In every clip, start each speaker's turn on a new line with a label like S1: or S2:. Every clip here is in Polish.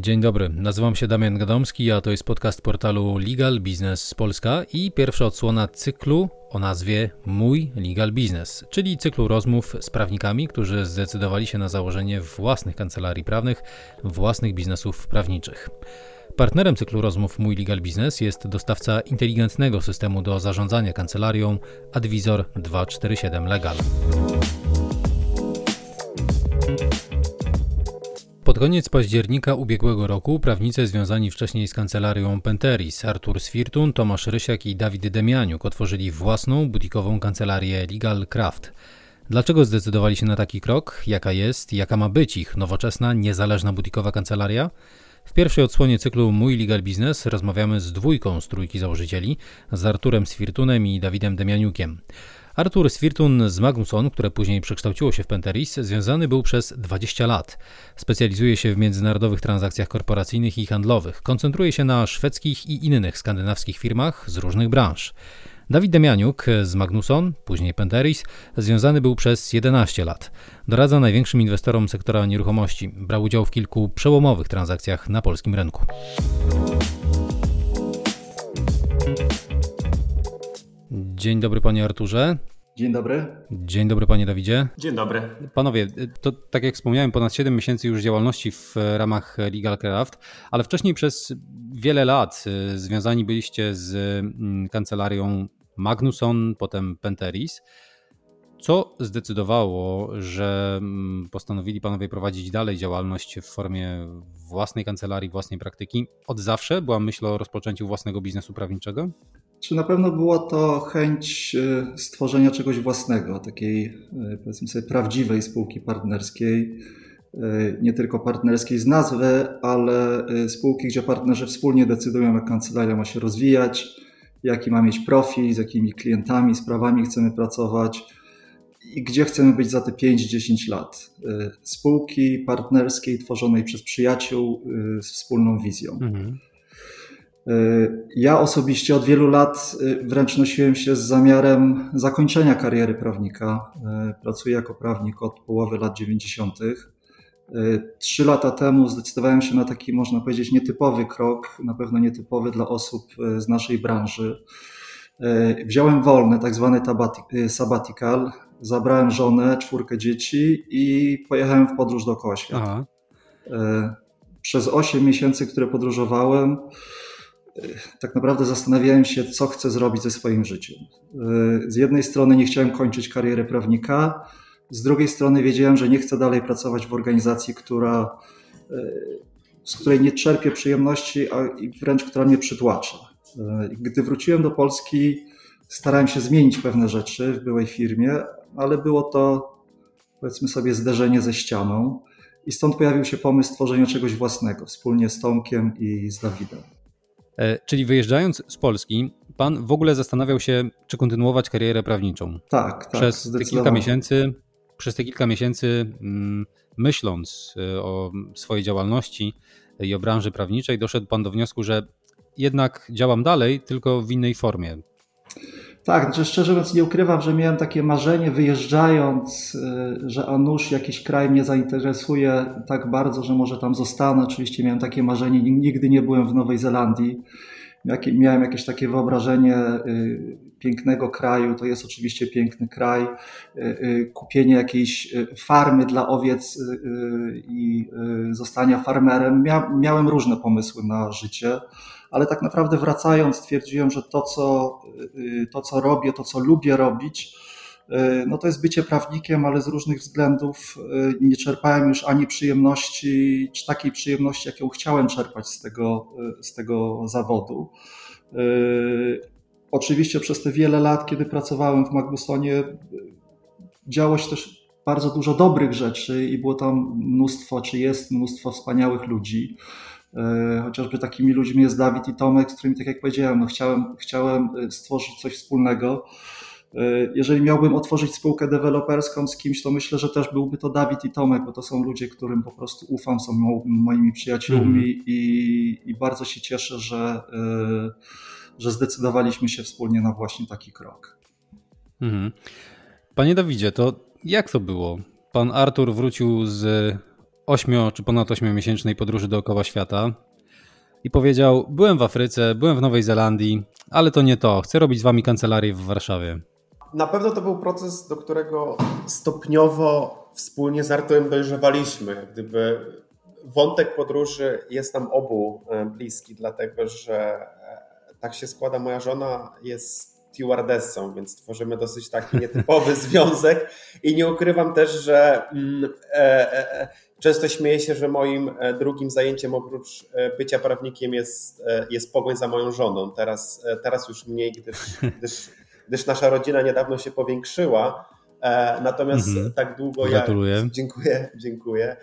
S1: Dzień dobry, nazywam się Damian Gadomski, a to jest podcast portalu Legal Business Polska i pierwsza odsłona cyklu o nazwie Mój Legal Business, czyli cyklu rozmów z prawnikami, którzy zdecydowali się na założenie własnych kancelarii prawnych, własnych biznesów prawniczych. Partnerem cyklu rozmów Mój Legal Business jest dostawca inteligentnego systemu do zarządzania kancelarią Advisor 247 Legal. Pod koniec października ubiegłego roku prawnicy związani wcześniej z kancelarią Penteris, Artur Swirtun, Tomasz Rysiak i Dawid Demianiuk otworzyli własną butikową kancelarię Legal Craft. Dlaczego zdecydowali się na taki krok? Jaka jest, jaka ma być ich nowoczesna, niezależna butikowa kancelaria? W pierwszej odsłonie cyklu Mój Legal Business rozmawiamy z dwójką z trójki założycieli, z Arturem Swirtunem i Dawidem Demianiukiem. Artur Swirtun z Magnusson, które później przekształciło się w Penteris, związany był przez 20 lat. Specjalizuje się w międzynarodowych transakcjach korporacyjnych i handlowych. Koncentruje się na szwedzkich i innych skandynawskich firmach z różnych branż. Dawid Demianiuk z Magnusson, później Penteris, związany był przez 11 lat. Doradza największym inwestorom sektora nieruchomości. Brał udział w kilku przełomowych transakcjach na polskim rynku. Dzień dobry panie Arturze.
S2: Dzień dobry.
S1: Dzień dobry panie Dawidzie.
S3: Dzień dobry.
S1: Panowie, to tak jak wspomniałem, ponad 7 miesięcy już działalności w ramach Legal Craft, ale wcześniej przez wiele lat y, związani byliście z mm, kancelarią Magnusson, potem Penteris. Co zdecydowało, że mm, postanowili panowie prowadzić dalej działalność w formie własnej kancelarii, własnej praktyki? Od zawsze była myśl o rozpoczęciu własnego biznesu prawniczego?
S2: Czy na pewno była to chęć e, stworzenia czegoś własnego, takiej e, powiedzmy sobie prawdziwej spółki partnerskiej, e, nie tylko partnerskiej z nazwy, ale spółki, gdzie partnerzy wspólnie decydują, jak kancelaria ma się rozwijać, jaki ma mieć profil, z jakimi klientami, sprawami chcemy pracować i gdzie chcemy być za te 5-10 lat. Spółki partnerskiej tworzonej przez przyjaciół z wspólną wizją. Mhm. Y, ja osobiście od wielu lat y, wręcz nosiłem się z zamiarem zakończenia kariery prawnika. Y, pracuję jako prawnik od połowy lat 90. Trzy lata temu zdecydowałem się na taki, można powiedzieć, nietypowy krok, na pewno nietypowy dla osób z naszej branży. Wziąłem wolne, tak zwany sabbatical, zabrałem żonę, czwórkę dzieci i pojechałem w podróż dookoła świata. Aha. Przez 8 miesięcy, które podróżowałem, tak naprawdę zastanawiałem się, co chcę zrobić ze swoim życiem. Z jednej strony nie chciałem kończyć kariery prawnika, z drugiej strony wiedziałem, że nie chcę dalej pracować w organizacji, która, z której nie czerpię przyjemności, a wręcz która mnie przytłacza. Gdy wróciłem do Polski, starałem się zmienić pewne rzeczy w byłej firmie, ale było to, powiedzmy sobie, zderzenie ze ścianą. I stąd pojawił się pomysł tworzenia czegoś własnego wspólnie z Tomkiem i z Dawidem.
S1: E, czyli wyjeżdżając z Polski, pan w ogóle zastanawiał się, czy kontynuować karierę prawniczą.
S2: Tak, tak.
S1: Przez te kilka miesięcy, przez te kilka miesięcy, mm, myśląc e, o swojej działalności i o branży prawniczej, doszedł pan do wniosku, że jednak działam dalej, tylko w innej formie.
S2: Tak, znaczy szczerze mówiąc nie ukrywam, że miałem takie marzenie wyjeżdżając, y, że a nuż jakiś kraj mnie zainteresuje tak bardzo, że może tam zostanę. Oczywiście miałem takie marzenie, nigdy nie byłem w Nowej Zelandii. Miałem jakieś takie wyobrażenie y, pięknego kraju, to jest oczywiście piękny kraj. Y, kupienie jakiejś farmy dla owiec i zostania farmerem. Miałem różne pomysły na życie ale tak naprawdę wracając stwierdziłem, że to co, to, co robię, to, co lubię robić, no to jest bycie prawnikiem, ale z różnych względów nie czerpałem już ani przyjemności, czy takiej przyjemności, jaką chciałem czerpać z tego, z tego zawodu. Oczywiście przez te wiele lat, kiedy pracowałem w Magnusonie, działo się też bardzo dużo dobrych rzeczy i było tam mnóstwo, czy jest mnóstwo wspaniałych ludzi. E, chociażby takimi ludźmi jest Dawid i Tomek, z którymi, tak jak powiedziałem, no chciałem, chciałem e, stworzyć coś wspólnego. E, jeżeli miałbym otworzyć spółkę deweloperską z kimś, to myślę, że też byłby to Dawid i Tomek, bo to są ludzie, którym po prostu ufam, są moimi przyjaciółmi mm. i, i, bardzo się cieszę, że, że zdecydowaliśmy się wspólnie na właśnie taki krok.
S1: Mm. Panie Dawidzie, to jak to było? Pan Artur wrócił z ośmio czy ponad ośmiomiesięcznej podróży dookoła świata i powiedział: Byłem w Afryce, byłem w Nowej Zelandii, ale to nie to. Chcę robić z wami kancelarię w Warszawie.
S3: Na pewno to był proces, do którego stopniowo wspólnie z Arturem dojrzewaliśmy. Gdyby wątek podróży jest nam obu e, bliski, dlatego że tak się składa, moja żona jest stewardessą, więc tworzymy dosyć taki nietypowy związek i nie ukrywam też, że mm, e, często śmieję się, że moim drugim zajęciem oprócz bycia prawnikiem jest, jest pogoń za moją żoną. Teraz, teraz już mniej, gdyż, gdyż, gdyż nasza rodzina niedawno się powiększyła, natomiast mhm. tak długo
S1: Gratuluję.
S3: ja... Dziękuję, dziękuję.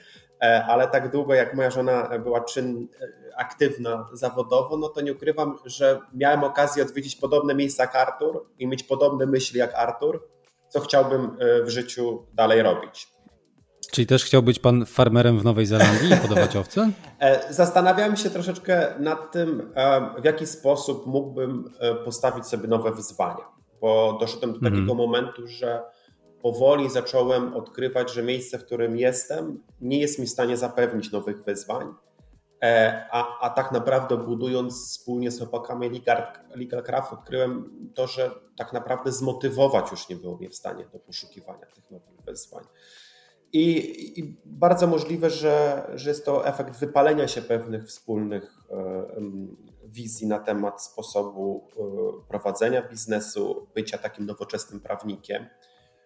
S3: E, ale tak długo jak moja żona była czyn, e, aktywna zawodowo, no to nie ukrywam, że miałem okazję odwiedzić podobne miejsca jak Artur i mieć podobne myśli jak Artur, co chciałbym e, w życiu dalej robić.
S1: Czyli też chciał być pan farmerem w Nowej Zelandii i podawać owce?
S3: Zastanawiałem się troszeczkę nad tym, w jaki sposób mógłbym postawić sobie nowe wyzwania, bo doszedłem do takiego mhm. momentu, że powoli zacząłem odkrywać, że miejsce, w którym jestem, nie jest mi w stanie zapewnić nowych wyzwań. E, a, a tak naprawdę budując wspólnie z chłopakami Legal, Craft, odkryłem to, że tak naprawdę zmotywować już nie było mnie w stanie do poszukiwania tych nowych wyzwań. I, I, bardzo możliwe, że, że jest to efekt wypalenia się pewnych wspólnych um, wizji na temat sposobu um, prowadzenia biznesu, bycia takim nowoczesnym prawnikiem.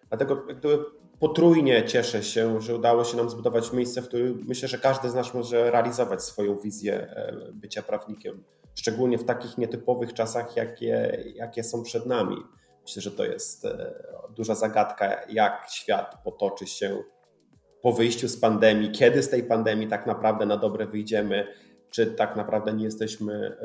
S3: Dlatego jakby potrójnie cieszę się, że udało się nam zbudować miejsce, w którym myślę, że każdy z nas może realizować swoją wizję e, bycia prawnikiem, szczególnie w takich nietypowych czasach, jakie, jakie są przed nami. Myślę, że to jest e, duża zagadka, jak świat potoczy się po wyjściu z pandemii, kiedy z tej pandemii tak naprawdę na dobre wyjdziemy, czy tak naprawdę nie jesteśmy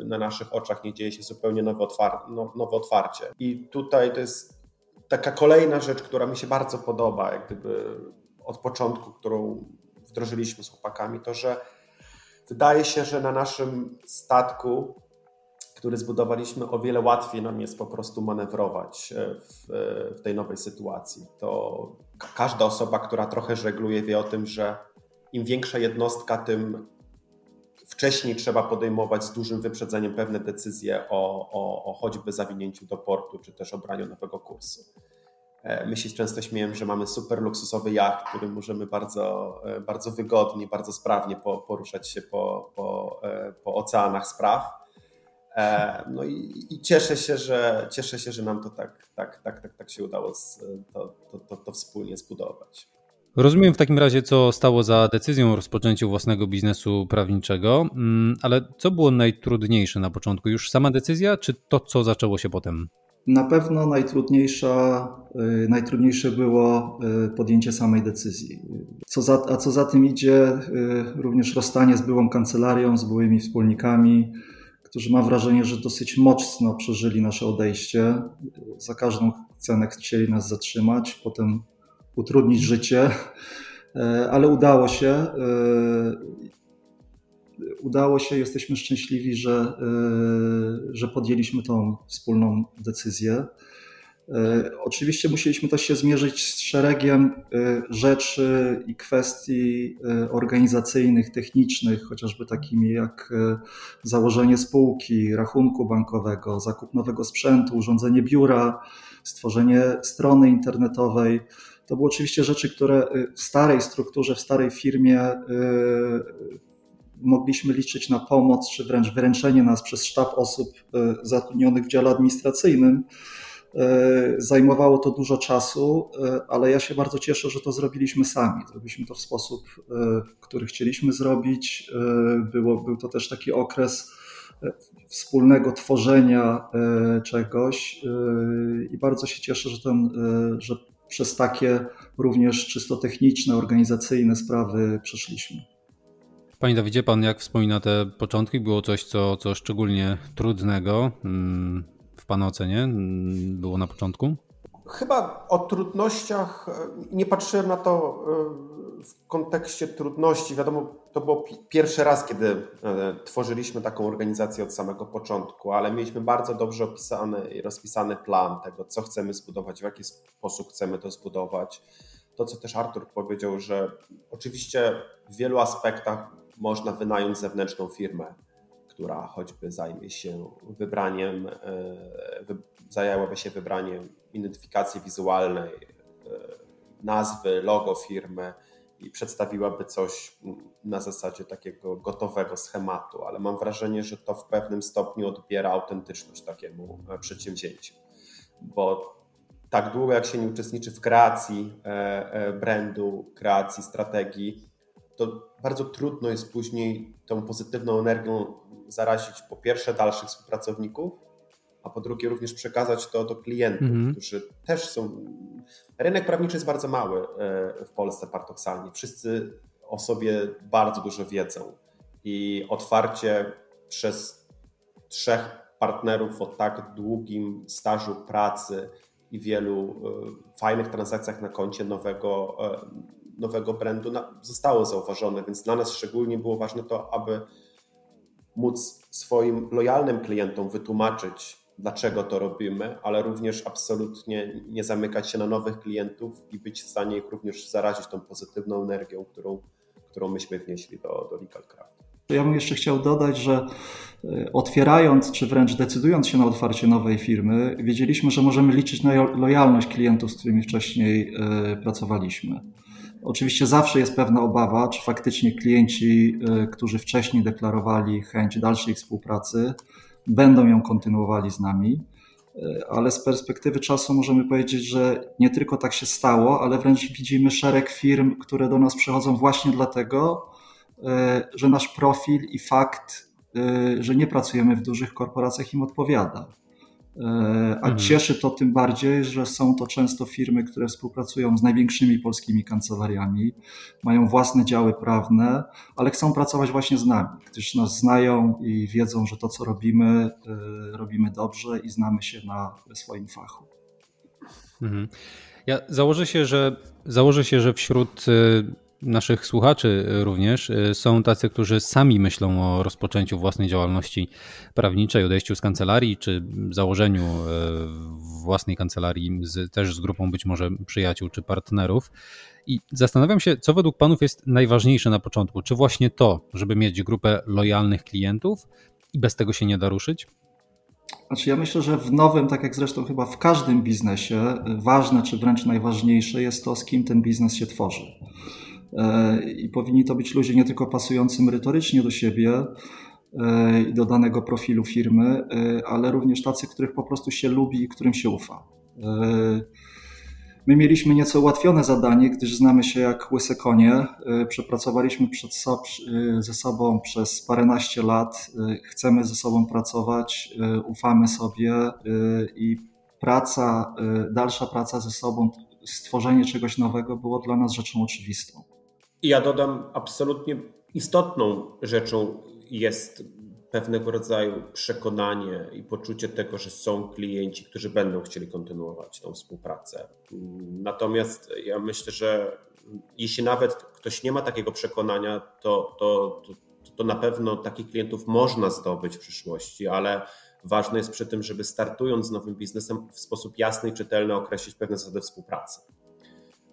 S3: e, na naszych oczach, nie dzieje się zupełnie nowe, no, nowe otwarcie. I tutaj to jest taka kolejna rzecz, która mi się bardzo podoba, jak gdyby od początku, którą wdrożyliśmy z chłopakami, to że wydaje się, że na naszym statku, który zbudowaliśmy, o wiele łatwiej nam jest po prostu manewrować e, w, w tej nowej sytuacji. To każda osoba, która trochę żegluje, wie o tym, że im większa jednostka, tym wcześniej trzeba podejmować z dużym wyprzedzeniem pewne decyzje o, o, o choćby zawinięciu do portu, czy też obraniu nowego kursu. E, my się często śmiejemy, że mamy super luksusowy jacht, którym możemy bardzo, e, bardzo wygodnie, bardzo sprawnie poruszać się po, po, e, po oceanach spraw. No i, i, cieszę się, że cieszę się, że nam to tak, tak, tak, tak, tak się udało to, to, to, to wspólnie zbudować.
S1: Rozumiem w takim razie, co stało za decyzją o rozpoczęciu własnego biznesu prawniczego, mm, ale co było najtrudniejsze na początku? Już sama decyzja, czy to, co zaczęło się potem?
S2: Na pewno najtrudniejsza, y, najtrudniejsze było y, podjęcie samej decyzji. Co za, a co za tym idzie, y, również rozstanie z byłą kancelarią, z byłymi wspólnikami, którzy mam wrażenie, że dosyć mocno przeżyli nasze odejście. Za każdą cenę chcieli nas zatrzymać, potem utrudnić życie, e, ale udało się. E, udało się, jesteśmy szczęśliwi, że, e, że podjęliśmy tą wspólną decyzję. Oczywiście musieliśmy też się zmierzyć z szeregiem rzeczy i kwestii organizacyjnych, technicznych, chociażby takimi jak założenie spółki, rachunku bankowego, zakup nowego sprzętu, urządzenie biura, stworzenie strony internetowej. To były oczywiście rzeczy, które y, w starej strukturze, w starej firmie y, mogliśmy liczyć na pomoc, czy wręcz wyręczenie nas przez sztab osób y, zatrudnionych w dziale administracyjnym. Zajmowało to dużo czasu, ale ja się bardzo cieszę, że to zrobiliśmy sami. Zrobiliśmy to w sposób, który chcieliśmy zrobić. Było, był to też taki okres wspólnego tworzenia czegoś i bardzo się cieszę, że, ten, że przez takie również czysto techniczne, organizacyjne sprawy przeszliśmy.
S1: Panie Dawidzie, pan jak wspomina te początki, było coś, co, co szczególnie trudnego mm, w Pana ocenie mm, było na początku?
S3: Chyba o trudnościach e, nie patrzyłem na to e, w kontekście trudności. Wiadomo, to było pierwszy raz, kiedy e, tworzyliśmy taką organizację od samego początku, ale mieliśmy bardzo dobrze opisany i rozpisany plan tego, co chcemy zbudować, w jaki sposób chcemy to zbudować. to, co też Artur powiedział, że oczywiście w wielu aspektach można wynająć zewnętrzną firmę, która choćby zajmie się wybraniem, zajęłaby się wybraniem identyfikacji wizualnej, nazwy, logo firmy, i przedstawiłaby coś na zasadzie takiego gotowego schematu, ale mam wrażenie, że to w pewnym stopniu odbiera autentyczność takiemu e, przedsięwzięciu, bo tak długo jak się nie uczestniczy w kreacji e, e, brandu, kreacji strategii, to bardzo trudno jest później tą pozytywną energią zarazić po pierwsze dalszych współpracowników, a po drugie również przekazać to do klientów, mm -hmm. którzy też są. Rynek prawniczy jest bardzo mały e, w Polsce paradoksalnie. Wszyscy o sobie bardzo dużo wiedzą i otwarcie przez trzech partnerów o tak długim stażu pracy i wielu e, fajnych transakcjach na koncie nowego, e, nowego brandu zostało zauważone, więc dla nas szczególnie było ważne to, aby móc swoim lojalnym klientom wytłumaczyć, dlaczego to robimy, ale również absolutnie nie zamykać się na nowych klientów i być w stanie ich również zarazić tą pozytywną energią, którą, którą myśmy wnieśli do, do Legal Craft.
S2: Ja bym jeszcze chciał dodać, że e, otwierając, czy wręcz decydując się na otwarcie nowej firmy, wiedzieliśmy, że możemy liczyć na lojalność klientów, z którymi wcześniej e, pracowaliśmy. Oczywiście zawsze jest pewna obawa, czy faktycznie klienci, e, którzy wcześniej deklarowali chęć dalszej współpracy, będą ją kontynuowali z nami, e, ale z perspektywy czasu możemy powiedzieć, że nie tylko tak się stało, ale wręcz widzimy szereg firm, które do nas przychodzą właśnie dlatego, e, że nasz profil i fakt, e, że nie pracujemy w dużych korporacjach im odpowiada. E, a mhm. cieszy to tym bardziej, że są to często firmy, które współpracują z największymi polskimi kancelariami, mają własne działy prawne, ale chcą pracować właśnie z nami, gdyż nas znają i wiedzą, że to, co robimy, e, robimy dobrze i znamy się na swoim fachu.
S1: Mhm. Ja założę się, że założę się, że wśród e, naszych słuchaczy również y, są tacy, którzy sami myślą o rozpoczęciu własnej działalności prawniczej, odejściu z kancelarii, czy założeniu y, własnej kancelarii z, też z grupą być może przyjaciół czy partnerów. I zastanawiam się, co według Panów jest najważniejsze na początku? Czy właśnie to, żeby mieć grupę lojalnych klientów i bez tego się nie da ruszyć?
S2: Znaczy ja myślę, że w nowym, tak jak zresztą chyba w każdym biznesie, ważne czy wręcz najważniejsze jest to, z kim ten biznes się tworzy. E, i powinni to być ludzie nie tylko pasujący merytorycznie do siebie e, i do danego profilu firmy, e, ale również tacy, których po prostu się lubi i którym się ufa. My mieliśmy nieco ułatwione zadanie, gdyż znamy się jak łyse konie. Przepracowaliśmy so, ze sobą przez paręnaście lat, chcemy ze sobą pracować, ufamy sobie i praca, dalsza praca ze sobą, stworzenie czegoś nowego było dla nas rzeczą oczywistą.
S3: Ja dodam, absolutnie istotną rzeczą jest pewnego rodzaju przekonanie i poczucie tego, że są klienci, którzy będą chcieli kontynuować tą współpracę. Natomiast ja myślę, że jeśli nawet ktoś nie ma takiego przekonania, to, to, to, to na pewno takich klientów można zdobyć w przyszłości, ale ważne jest przy tym, żeby startując z nowym biznesem w sposób jasny i czytelny określić pewne zasady współpracy.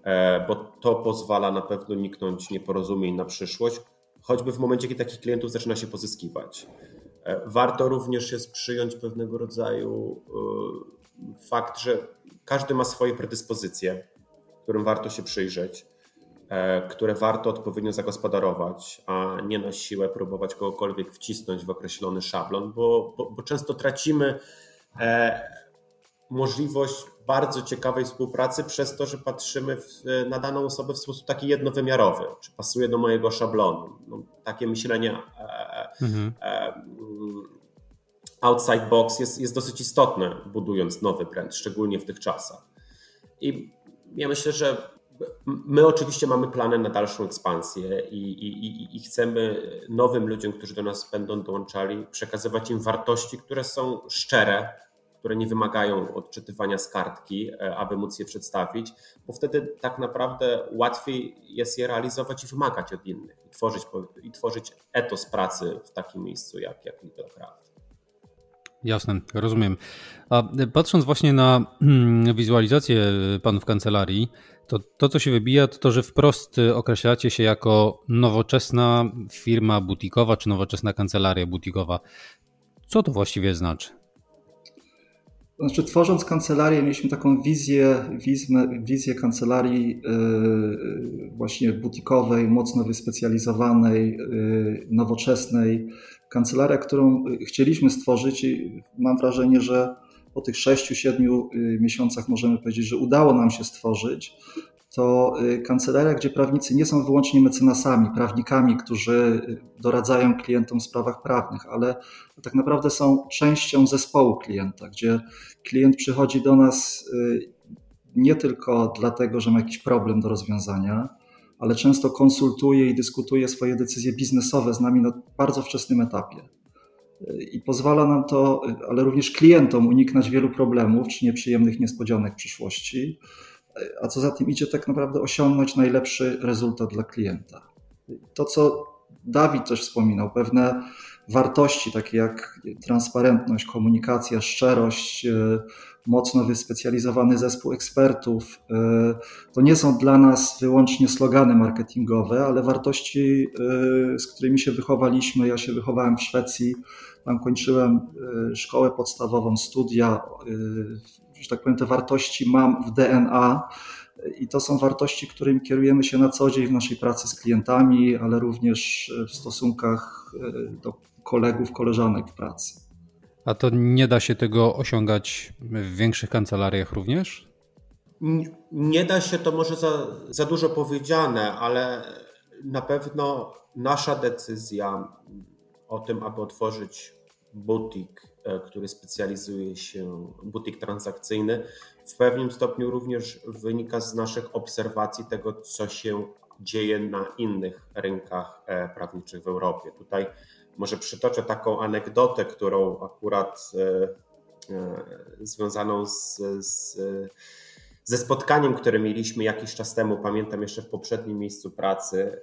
S3: E, bo to pozwala na pewno uniknąć nieporozumień na przyszłość, choćby w momencie, kiedy takich klientów zaczyna się pozyskiwać. E, warto również jest przyjąć pewnego rodzaju e, fakt, że każdy ma swoje predyspozycje, którym warto się przyjrzeć, które warto odpowiednio zagospodarować, a nie na siłę próbować kogokolwiek wcisnąć w określony szablon, bo, bo, bo często tracimy możliwość bardzo ciekawej współpracy przez to, że patrzymy w, na daną osobę w sposób taki jednowymiarowy, czy pasuje do mojego szablonu. No, takie myślenie e, e mhm. e, outside box jest, jest dosyć istotne, budując nowy brand, szczególnie w tych czasach. I ja myślę, że my oczywiście mamy plany na dalszą ekspansję i, i, i, chcemy nowym ludziom, którzy do nas będą dołączali, przekazywać im wartości, które są szczere, które nie wymagają odczytywania z kartki, e, aby móc je przedstawić, bo wtedy tak naprawdę łatwiej jest je realizować i wymagać od innych i tworzyć, i tworzyć etos pracy w takim miejscu jak, jak Craft.
S1: Jasne, rozumiem. A patrząc właśnie na hmm, wizualizację panów kancelarii, To, to, co się wybija, to to, że wprost określacie się jako nowoczesna firma butikowa czy nowoczesna kancelaria butikowa. Co to właściwie znaczy?
S2: Znaczy, tworząc kancelarię, mieliśmy taką wizję, wizję, wizję kancelarii yy, właśnie butikowej, mocno wyspecjalizowanej, yy, nowoczesnej. Kancelaria, którą chcieliśmy stworzyć, i mam wrażenie, że po tych 6-7 yy, miesiącach możemy powiedzieć, że udało nam się stworzyć, to y, kancelaria, gdzie prawnicy nie są wyłącznie mecenasami, prawnikami, którzy y, doradzają klientom w sprawach prawnych, ale tak naprawdę są częścią zespołu klienta, gdzie klient przychodzi do nas y, nie tylko dlatego, że ma jakiś problem do rozwiązania, ale często konsultuje i dyskutuje swoje decyzje biznesowe z nami na bardzo wczesnym etapie. I pozwala nam to, ale również klientom uniknąć wielu problemów czy nieprzyjemnych niespodzianek w przyszłości a co za tym idzie, tak naprawdę osiągnąć najlepszy rezultat dla klienta. To, co Dawid też wspominał, pewne wartości, takie jak transparentność, komunikacja, szczerość, e, mocno wyspecjalizowany zespół ekspertów, e, to nie są dla nas wyłącznie slogany marketingowe, ale wartości, e, z którymi się wychowaliśmy. Ja się wychowałem w Szwecji, tam kończyłem szkołę podstawową, studia że tak powiem, te wartości mam w DNA i to są wartości, którymi kierujemy się na co dzień w naszej pracy z klientami, ale również w stosunkach e, do kolegów, koleżanek w pracy.
S1: A to nie da się tego osiągać w większych kancelariach również?
S3: Nie da się, to może za, za dużo powiedziane, ale na pewno nasza decyzja o tym, aby otworzyć butik który specjalizuje się, butik transakcyjny, w pewnym stopniu również wynika z naszych obserwacji tego, co się dzieje na innych rynkach e, prawniczych w Europie. Tutaj może przytoczę taką anegdotę, którą akurat e, związaną z, z, ze spotkaniem, które mieliśmy jakiś czas temu, pamiętam jeszcze w poprzednim miejscu pracy,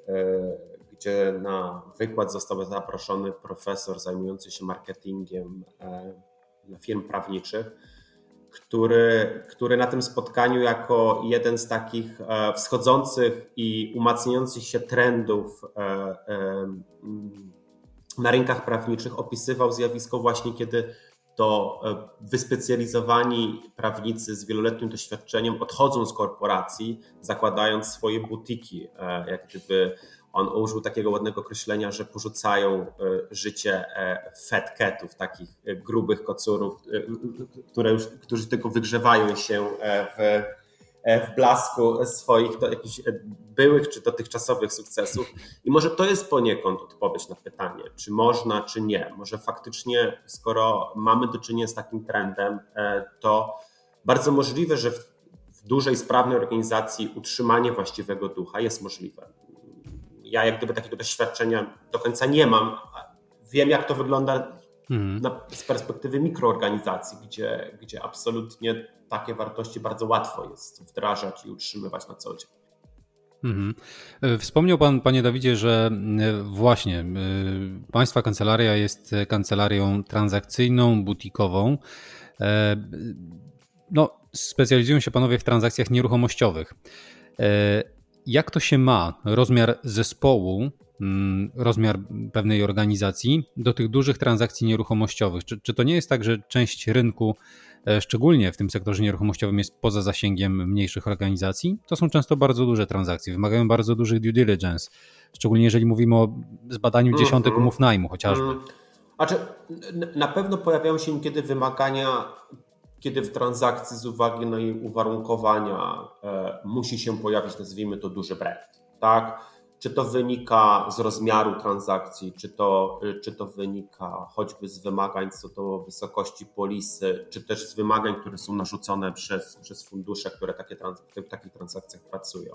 S3: gdzie na wykład został zaproszony profesor zajmujący się marketingiem e, firm prawniczych, który, który na tym spotkaniu jako jeden z takich e, wschodzących i umacniających się trendów e, na rynkach prawniczych opisywał zjawisko właśnie, kiedy to wyspecjalizowani prawnicy z wieloletnim doświadczeniem odchodzą z korporacji, zakładając swoje butiki, jak gdyby on użył takiego ładnego określenia, że porzucają e, życie e, fat catów, takich e, grubych kocurów, które już, którzy tylko wygrzewają się w, w blasku swoich do jakichś byłych czy dotychczasowych sukcesów. I może to jest poniekąd odpowiedź na pytanie, czy można, czy nie. Może faktycznie, skoro mamy do czynienia z takim trendem, to bardzo możliwe, że w dużej, sprawnej organizacji utrzymanie właściwego ducha jest możliwe ja jak gdyby takiego doświadczenia do końca nie mam. Wiem, jak to wygląda mhm. na, z perspektywy mikroorganizacji, gdzie, gdzie absolutnie takie wartości bardzo łatwo jest wdrażać i utrzymywać na co dzień.
S1: Mhm. E, wspomniał Pan, Panie Dawidzie, że e, właśnie e, Państwa kancelaria jest kancelarią transakcyjną, butikową. No, specjalizują się Panowie w transakcjach nieruchomościowych jak to się ma, rozmiar zespołu, mm, rozmiar pewnej organizacji do tych dużych transakcji nieruchomościowych? Czy, czy to nie jest tak, że część rynku, e, szczególnie w tym sektorze nieruchomościowym, jest poza zasięgiem mniejszych organizacji? To są często bardzo duże transakcje, wymagają bardzo dużych due diligence, szczególnie jeżeli mówimy o zbadaniu mhm. dziesiątek umów najmu chociażby. Mm.
S3: Znaczy, na pewno pojawiają się niekiedy wymagania kiedy w transakcji z uwagi na jej uwarunkowania e, musi się pojawić, nazwijmy to, duży brand. Tak? Czy to wynika z rozmiaru transakcji, czy to, czy to wynika choćby z wymagań co do wysokości polisy, czy też z wymagań, które są narzucone przez, przez fundusze, które takie, w takich transakcjach pracują.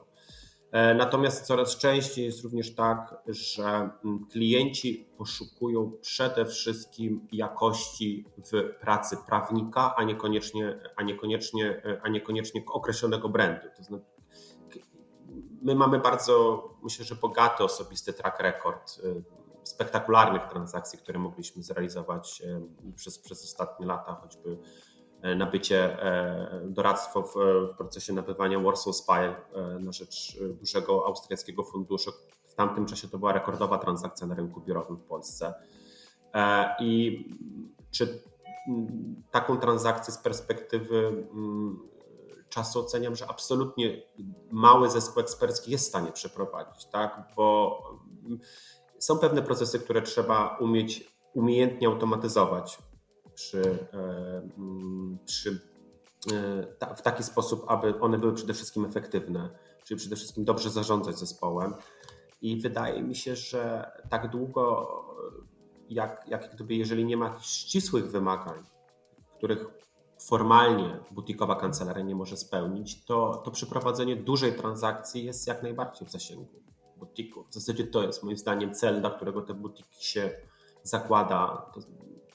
S3: E, natomiast coraz częściej jest również tak, że mm, klienci poszukują przede wszystkim jakości w pracy prawnika, a niekoniecznie, a niekoniecznie, a niekoniecznie określonego brandu. To znaczy, my mamy bardzo, myślę, że bogaty osobisty track record y, spektakularnych transakcji, które mogliśmy zrealizować przez, przez ostatnie lata, choćby nabycie, doradztwo w, w procesie nabywania Warsaw Spire na rzecz dużego austriackiego funduszu. W tamtym czasie to była rekordowa transakcja na rynku biurowym w Polsce. I czy taką transakcję z perspektywy czasu oceniam, że absolutnie mały zespół ekspercki jest w stanie przeprowadzić, tak? bo są pewne procesy, które trzeba umieć umiejętnie automatyzować przy, e, mm, przy, e, w taki sposób, aby one były przede wszystkim efektywne, czyli przede wszystkim dobrze zarządzać zespołem. I wydaje mi się, że tak długo, jak, jak gdyby, jeżeli nie ma ścisłych wymagań, których formalnie butikowa kancelaria nie może spełnić, to, to przeprowadzenie dużej transakcji jest jak najbardziej w zasięgu butiku. W zasadzie to jest moim zdaniem cel, dla którego te butiki się zakłada,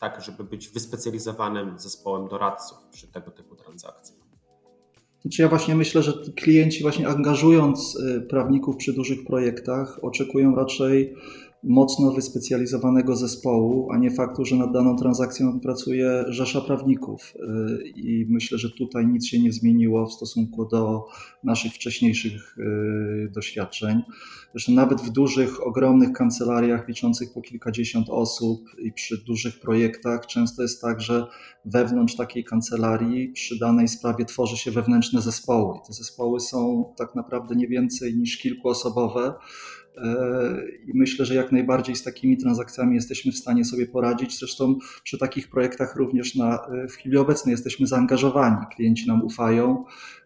S3: tak żeby być wyspecjalizowanym zespołem doradców przy tego typu transakcji.
S2: Znaczy ja właśnie myślę, że klienci właśnie angażując y, prawników przy dużych projektach oczekują raczej mocno wyspecjalizowanego zespołu, a nie faktu, że nad daną transakcją pracuje rzesza prawników. Y, I myślę, że tutaj nic się nie zmieniło w stosunku do naszych wcześniejszych y, doświadczeń. Zresztą nawet w dużych, ogromnych kancelariach liczących po kilkadziesiąt osób i przy dużych projektach często jest tak, że wewnątrz takiej kancelarii przy danej sprawie tworzy się wewnętrzne zespoły. Te zespoły są tak naprawdę nie więcej niż kilkuosobowe i myślę, że jak najbardziej z takimi transakcjami jesteśmy w stanie sobie poradzić. Zresztą przy takich projektach również na, w chwili obecnej jesteśmy zaangażowani. Klienci nam ufają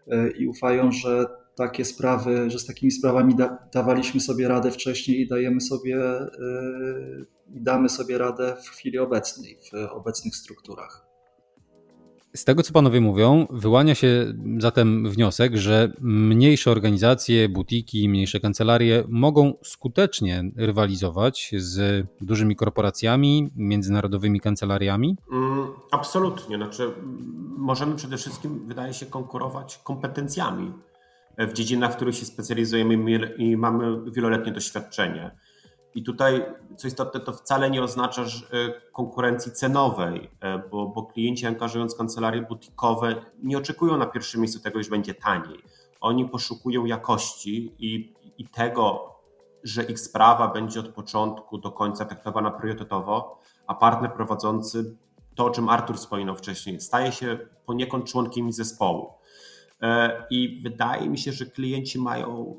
S2: e, i ufają, że takie sprawy, że z takimi sprawami da, dawaliśmy sobie radę wcześniej i dajemy sobie e, i damy sobie radę w chwili obecnej, w obecnych strukturach.
S1: Z tego, co panowie mówią, wyłania się zatem wniosek, że mniejsze organizacje, butiki, mniejsze kancelarie mogą skutecznie rywalizować z dużymi korporacjami, międzynarodowymi kancelariami?
S3: Mm, absolutnie. Znaczy, możemy przede wszystkim, wydaje się, konkurować kompetencjami w dziedzinach, w których się specjalizujemy i mamy wieloletnie doświadczenie. I tutaj, co istotne, to wcale nie oznacza e, konkurencji cenowej, e, bo, bo klienci angażując kancelarie butikowe nie oczekują na pierwszym miejscu tego, że będzie taniej. Oni poszukują jakości i, i tego, że ich sprawa będzie od początku do końca traktowana priorytetowo, a partner prowadzący, to o czym Artur wspominał wcześniej, staje się poniekąd członkiem zespołu. E, I wydaje mi się, że klienci mają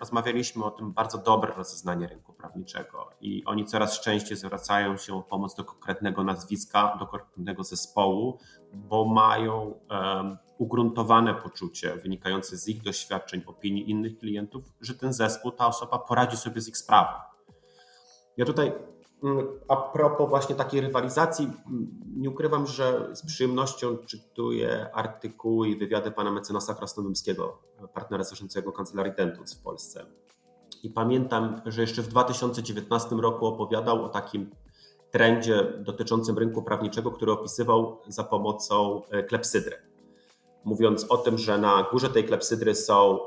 S3: rozmawialiśmy o tym bardzo dobre rozeznanie rynku prawniczego i oni coraz częściej zwracają się o pomoc do konkretnego nazwiska, do konkretnego zespołu, bo mają um, ugruntowane poczucie wynikające z ich doświadczeń, opinii innych klientów, że ten zespół, ta osoba poradzi sobie z ich sprawą. Ja tutaj mm, a propos właśnie takiej rywalizacji, mm, nie ukrywam, że z przyjemnością czytuję artykuły i wywiady pana mecenasa Krasnodębskiego, partnera zarządzającego Kancelarii Dentons w Polsce. I pamiętam, że jeszcze w 2019 roku opowiadał o takim trendzie dotyczącym rynku prawniczego, który opisywał za pomocą e, klepsydry. Mówiąc o tym, że na górze tej klepsydry są,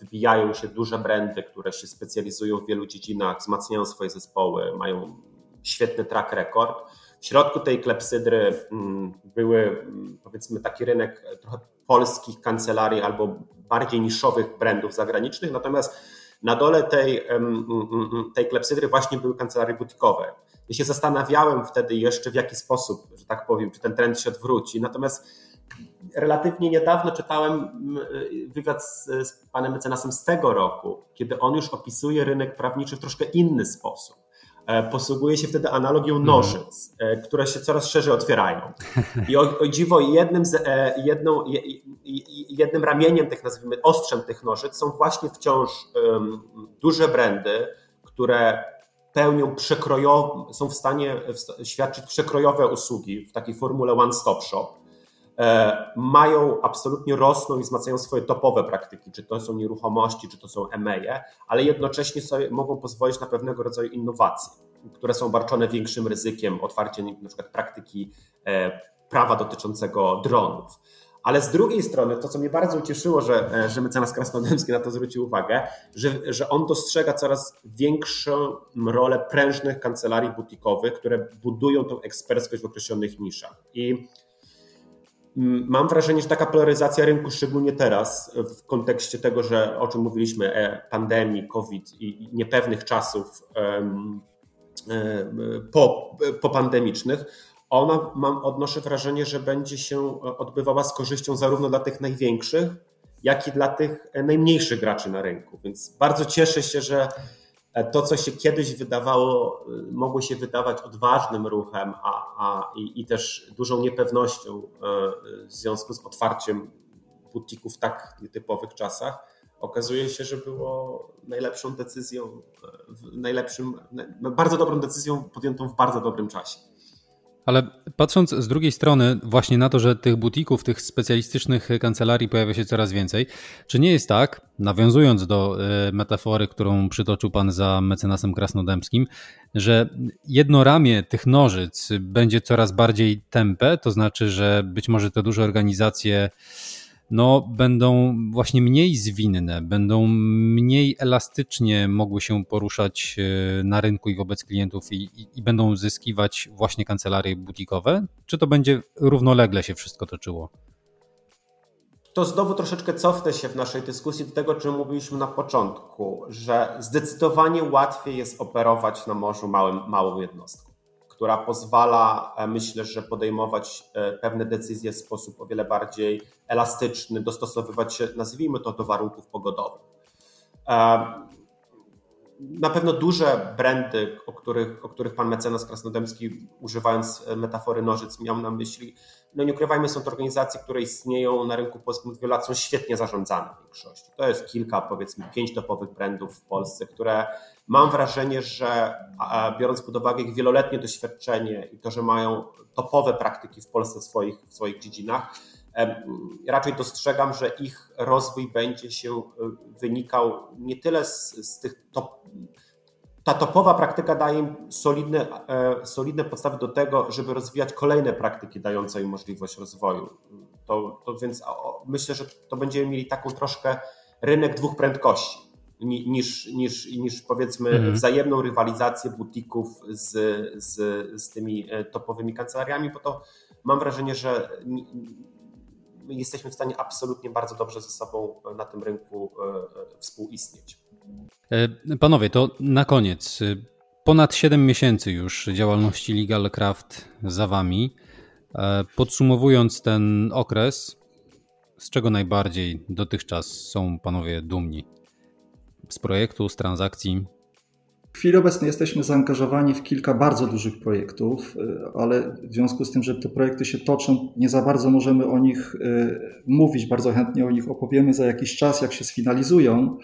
S3: wybijają się duże brandy, które się specjalizują w wielu dziedzinach, wzmacniają swoje zespoły, mają świetny track record. W środku tej klepsydry mm, były, mm, powiedzmy, taki rynek trochę polskich kancelarii albo bardziej niszowych brandów zagranicznych, natomiast na dole tej, tej klepsydry właśnie były kancelarie butikowe. Ja się zastanawiałem wtedy jeszcze w jaki sposób, że tak powiem, czy ten trend się odwróci. Natomiast relatywnie niedawno czytałem wywiad z, z panem mecenasem z tego roku, kiedy on już opisuje rynek prawniczy w troszkę inny sposób. E, posługuje się wtedy analogią mhm. nożyc, mm. które się coraz szerzej otwierają. I o, o dziwo jednym, z, e, jedną, jednym ramieniem tych, nazwijmy, ostrzem tych nożyc są właśnie wciąż um, duże brandy, które pełnią przekrojowe, są w stanie świadczyć przekrojowe usługi w takiej formule one-stop shop. Mają absolutnie rosną i wzmacniają swoje topowe praktyki, czy to są nieruchomości, czy to są ME, ale jednocześnie sobie mogą pozwolić na pewnego rodzaju innowacje, które są obarczone większym ryzykiem, otwarcie na przykład praktyki e, prawa dotyczącego dronów. Ale z drugiej strony, to co mnie bardzo ucieszyło, że, e, że mecenas Krasnodębski na to zwrócił uwagę, że, że on dostrzega coraz większą rolę prężnych kancelarii butikowych, które budują tą eksperckość w określonych niszach. I Mam wrażenie, że taka polaryzacja rynku, szczególnie teraz, w kontekście tego, że o czym mówiliśmy, e, pandemii, COVID i niepewnych czasów po, popandemicznych, ona, mam, odnoszę wrażenie, że będzie się odbywała z korzyścią zarówno dla tych największych, jak i dla tych najmniejszych graczy na rynku. Więc bardzo cieszę się, że to, co się kiedyś wydawało, mogło się wydawać odważnym ruchem, a, a i, i też dużą niepewnością e, w związku z otwarciem butików w tak nietypowych czasach, okazuje się, że było najlepszą decyzją, najlepszym, bardzo dobrą decyzją podjętą w bardzo dobrym czasie.
S1: Ale patrząc z drugiej strony właśnie na to, że tych butików, tych specjalistycznych kancelarii pojawia się coraz więcej, czy nie jest tak, nawiązując do e, metafory, którą przytoczył pan za mecenasem krasnodębskim, że jedno ramię tych nożyc będzie coraz bardziej tępe, to znaczy, że być może te duże organizacje no, będą właśnie mniej zwinne, będą mniej elastycznie mogły się poruszać e, na rynku i wobec klientów i, i, i będą zyskiwać właśnie kancelarie butikowe? Czy to będzie równolegle się wszystko toczyło?
S3: To znowu troszeczkę cofnę się w naszej dyskusji do tego, czym mówiliśmy na początku, że zdecydowanie łatwiej jest operować na morzu małym, małą jednostką która pozwala, e, myślę, że podejmować e, pewne decyzje w sposób o wiele bardziej elastyczny, dostosowywać się, nazwijmy to, do warunków pogodowych. E, na pewno duże brandy, o których, o których pan mecenas Krasnodębski, używając metafory nożyc, miał na myśli, no nie ukrywajmy, są to organizacje, które istnieją na rynku polskim od wielu lat, są świetnie zarządzane w większości. To jest kilka, powiedzmy, pięć topowych brandów w Polsce, które mam wrażenie, że biorąc pod uwagę ich wieloletnie doświadczenie i to, że mają topowe praktyki w Polsce w swoich, w swoich dziedzinach, raczej dostrzegam, że ich rozwój będzie się e, wynikał nie tyle z, z tych top, ta topowa praktyka daje im solidne, e, solidne podstawy do tego, żeby rozwijać kolejne praktyki dające im możliwość rozwoju. To, to więc myślę, że to będziemy mieli taką troszkę rynek dwóch prędkości niż, niż, niż powiedzmy mhm. wzajemną rywalizację butików z, z, z tymi e, topowymi kancelariami, bo to mam wrażenie, że jesteśmy w stanie absolutnie bardzo dobrze ze sobą na tym rynku e, współistnieć.
S1: E, panowie, to na koniec. Ponad 7 miesięcy już działalności Legal Craft za wami. Podsumowując ten okres, z czego najbardziej dotychczas są panowie dumni? z projektu, z transakcji?
S2: W chwili obecnej jesteśmy zaangażowani w kilka bardzo dużych projektów, y, ale w związku z tym, że te projekty się toczą, nie za bardzo możemy o nich y, mówić, bardzo chętnie o nich opowiemy za jakiś czas, jak się sfinalizują,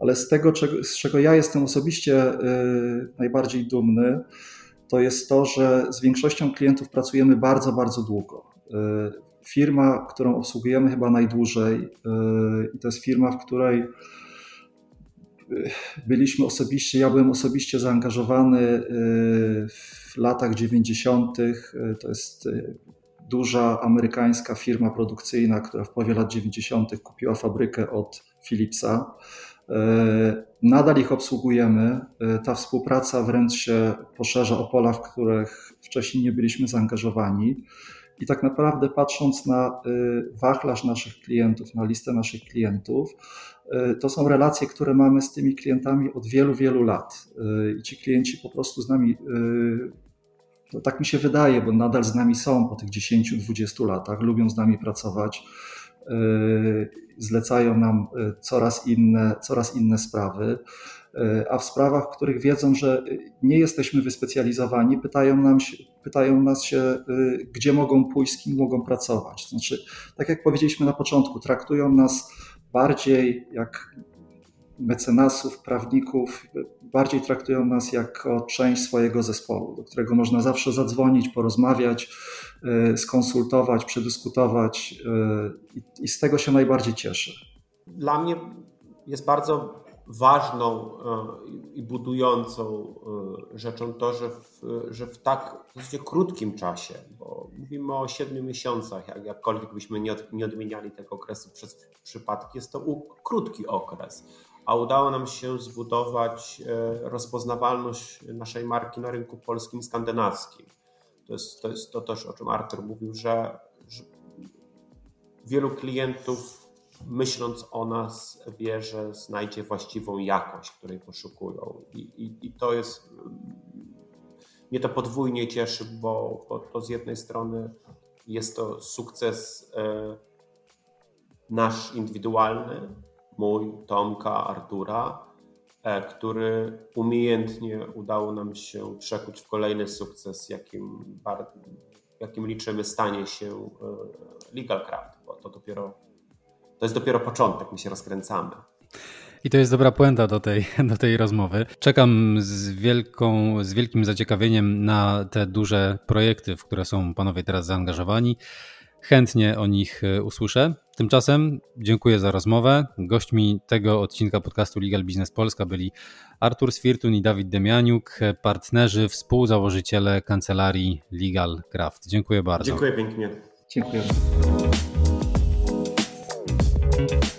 S2: ale z tego, z czego ja jestem osobiście y, najbardziej dumny, to jest to, że z większością klientów pracujemy bardzo, bardzo długo. Firma, którą obsługujemy chyba najdłużej, to jest firma, w której byliśmy osobiście, ja byłem osobiście zaangażowany y, w latach 90. Y, to jest y, duża amerykańska firma produkcyjna, która w połowie lat 90. kupiła fabrykę od Philipsa. Nadal ich obsługujemy. Ta współpraca wręcz się poszerza o pola, w których wcześniej nie byliśmy zaangażowani. I tak naprawdę patrząc na wachlarz naszych klientów, na listę naszych klientów, to są relacje, które mamy z tymi klientami od wielu, wielu lat. E, I ci klienci po prostu z nami, no tak mi się wydaje, bo nadal z nami są po tych 10-20 latach, lubią z nami pracować, zlecają nam coraz inne, coraz inne sprawy. A w sprawach, w których wiedzą, że nie jesteśmy wyspecjalizowani, pytają, nam się, pytają nas się, gdzie mogą pójść, z kim mogą pracować. Znaczy, tak jak powiedzieliśmy na początku, traktują nas bardziej jak mecenasów, prawników, bardziej traktują nas jako część swojego zespołu, do którego można zawsze zadzwonić, porozmawiać, y, skonsultować, przedyskutować y, i z tego się najbardziej cieszę.
S3: Dla mnie jest bardzo ważną e, i budującą e, rzeczą to, że w, że w tak w krótkim czasie, bo mówimy o siedmiu miesiącach, jak, jakkolwiek byśmy nie, od, nie odmieniali tego okresu przez przypadki, jest to krótki okres, a udało nam się zbudować e, rozpoznawalność naszej marki na rynku polskim, skandynawskim. To jest to, jest to też, o czym Artur mówił, że, że wielu klientów, myśląc o nas, wie, że znajdzie właściwą jakość, której poszukują. I, i, i to jest. Mnie to podwójnie cieszy, bo, bo to z jednej strony jest to sukces e, nasz indywidualny, mój, Tomka, Artura, e, który umiejętnie udało nam się przekuć w kolejny sukces, jakim, jakim liczymy stanie się e, Legal Craft, bo to dopiero to jest dopiero początek, my się rozkręcamy.
S1: I to jest dobra puenta do tej, do tej rozmowy. Czekam z, wielką, z wielkim zaciekawieniem na te duże projekty, w które są panowie teraz zaangażowani. Chętnie o nich e, usłyszę. Tymczasem dziękuję za rozmowę. Gośćmi tego odcinka podcastu Legal Business Polska byli Artur Swirtun i Dawid Demianiuk, partnerzy, współzałożyciele kancelarii Legal Craft. Dziękuję bardzo.
S3: Dziękuję pięknie.
S2: Dziękuję. Thank you.